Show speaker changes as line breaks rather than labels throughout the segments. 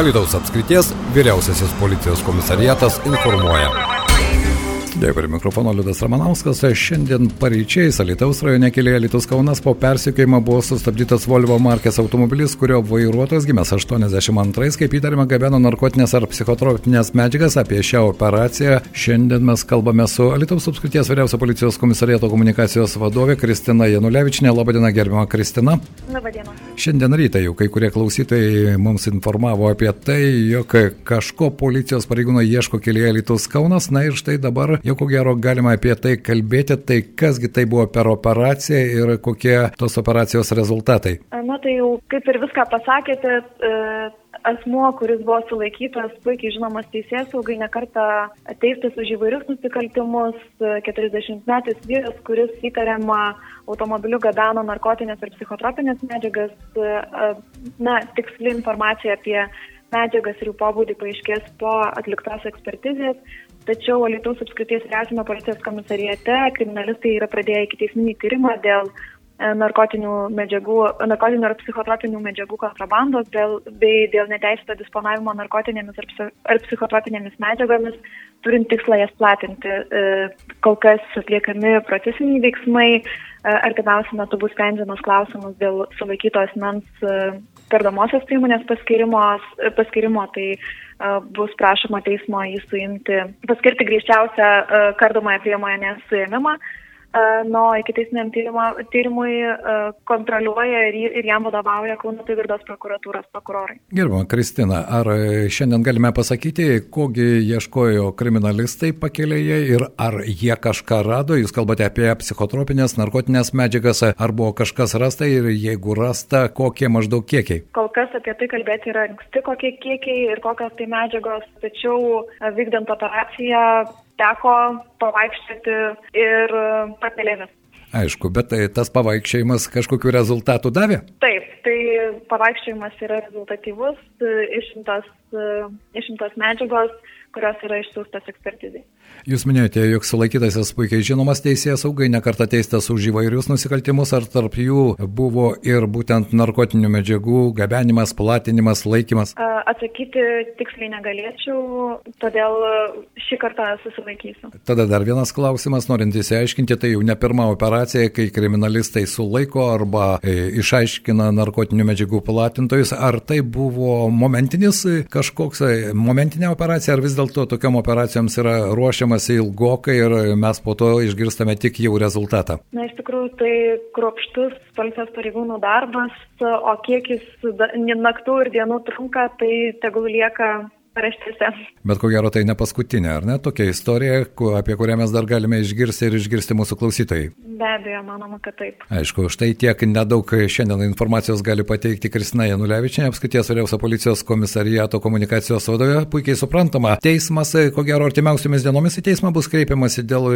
Alitaus apskrities vyriausiasis policijos komisariatas informuoja. Dėkui, prie mikrofono Liudas Ramanauskas. Šiandien paryčiais Alitaus rajone kelyje Litus Kaunas po persikėjimo buvo sustabdytas Volvo markės automobilis, kurio vairuotojas gimęs 82, kaip įtarima, gabeno narkotinės ar psichotropinės medžiagas. Apie šią operaciją šiandien mes kalbame su Alitaus apskrities vyriausio policijos komisariato komunikacijos vadovė Kristina Janulevičinė. Labadiena, gerbima Kristina.
Labadiena.
Šiandien ryte jau kai kurie klausytojai mums informavo apie tai, jog kažko policijos pareigūnai ieško kelyje Litus Kaunas. Na ir štai dabar jau ko gero galima apie tai kalbėti, tai kasgi tai buvo per operaciją ir kokie tos operacijos rezultatai.
Na tai jau kaip ir viską pasakėte, e, asmuo, kuris buvo sulaikytas, puikiai žinomas teisės saugai, nekarta teistas už įvairius nusikaltimus, 40 metais vyras, kuris įtariama automobiliu gabeno narkotinės ir psichotropinės medžiagas. E, na, tiksli informacija apie medžiagas ir jų pobūdį paaiškės po atliktos ekspertizės. Tačiau Alitaus apskrities vyriausiame policijos komisarijate kriminalistai yra pradėję iki teisminį tyrimą dėl narkotinių medžiagų, narkotinių ar psichotropinių medžiagų kontrabandos dėl, bei dėl neteisėto disponavimo narkotinėmis ar, ar psichotropinėmis medžiagomis, turint tikslą jas platinti. E, kol kas atliekami procesiniai veiksmai, e, artimiausiu metu bus sprendžiamas klausimas dėl sulaikyto asmens kardomosios priemonės paskirimo, paskirimo tai bus prašoma teismo jį suimti, paskirti griežčiausią kardomąją priemonę suėmimą Nu, iki teisiniam tyrimui kontroliuoja ir, ir jam vadovauja Kauno apygardos prokuratūros prokurorai.
Gerbama Kristina, ar šiandien galime pasakyti, kogi ieškojo kriminalistai pakelėje ir ar jie kažką rado? Jūs kalbate apie psichotropinės, narkotinės medžiagas, ar buvo kažkas rasta ir jeigu rasta, kokie maždaug kiekiai?
Kol kas apie tai kalbėti yra anksti, kokie kiekiai ir kokios tai medžiagos, tačiau vykdant operaciją teko pavaikščioti ir pakelėmis.
Aišku, bet tai tas pavaikščiojimas kažkokiu rezultatu davė?
Taip, tai pavaikščiojimas yra rezultatyvus, išimtas, išimtas medžiagos, kurios yra išsiųstas ekspertizai.
Jūs minėjote, jog sulaikytasis puikiai žinomas teisėjas saugai, nekarta teistas už įvairius nusikaltimus, ar tarp jų buvo ir būtent narkotinių medžiagų gabenimas, platinimas, laikymas?
Atsakyti tiksliai negalėčiau, todėl šį kartą susilaikysiu.
Tada dar vienas klausimas, norint įsiaiškinti, tai jau ne pirma operacija, kai kriminalistai sulaiko arba e, išaiškina narkotinių medžiagų platintojus, ar tai buvo momentinis kažkoks, e, momentinė operacija, ar vis dėlto tokiam operacijoms yra ruošiamasi ilgokai ir mes po to išgirstame tik jau rezultatą?
Na, iš tikrųjų, tai kruopštus policijos pareigūnų darbas, o kiek jis naktų ir dienų trunka, tai tegul lieka paraštėse.
Bet ko gero tai ne paskutinė, ar ne? Tokia istorija, apie kurią mes dar galime išgirsti ir išgirsti mūsų klausytojai.
Be abejo, manoma, kad taip.
Aišku, štai tiek nedaug šiandien informacijos gali pateikti Kristina Janulevičinė, apskaities vyriausio policijos komisariato komunikacijos vadovė. Puikiai suprantama, teismas, ko gero, artimiausiamis dienomis į teismą bus kreipiamasi dėl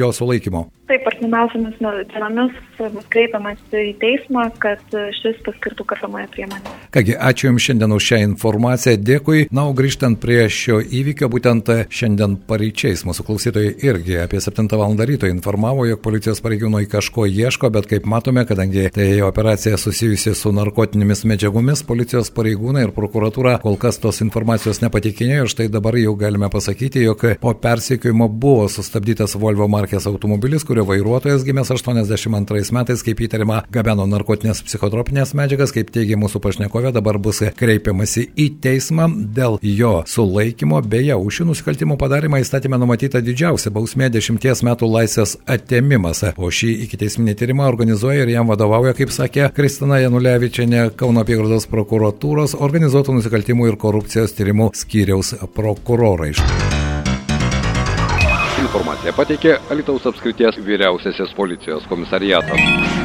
jo sulaikymo.
Taip, artimiausiamis dienomis bus kreipiamasi į teismą, kad šis paskirtų kardomąją priemonę.
Kągi, ačiū Jums šiandien už šią informaciją. Dėkui. Na, o grįžtant prie šio įvykio, būtent šiandien pareičiais mūsų klausytojai irgi apie 7 val. ryto informavo, jog policijos pareigūnai kažko ieško, bet kaip matome, kadangi tai operacija susijusi su narkotinėmis medžiagomis, policijos pareigūnai ir prokuratūra kol kas tos informacijos nepatikinėjo ir štai dabar jau galime pasakyti, jog po persekiojimo buvo sustabdytas Volvo markės automobilis, kurio vairuotojas gimęs 82 metais, kaip įtariama, gabeno narkotinės psichotropinės medžiagas, kaip teigia mūsų pašnekovė, dabar bus kreipiamasi į teismą dėl jo sulaikymo. Beje, už šį nusikaltimų padarymą įstatymė numatyta didžiausia bausmė 10 metų laisvės atėmimas. O šį iki teisminį tyrimą organizuoja ir jam vadovauja, kaip sakė Kristina Janulevičiane, Kauno apygardos prokuratūros organizuotų nusikaltimų ir korupcijos tyrimų skyriaus prokurorai.
Informaciją pateikė Alitaus apskrities vyriausiasis policijos komisariatas.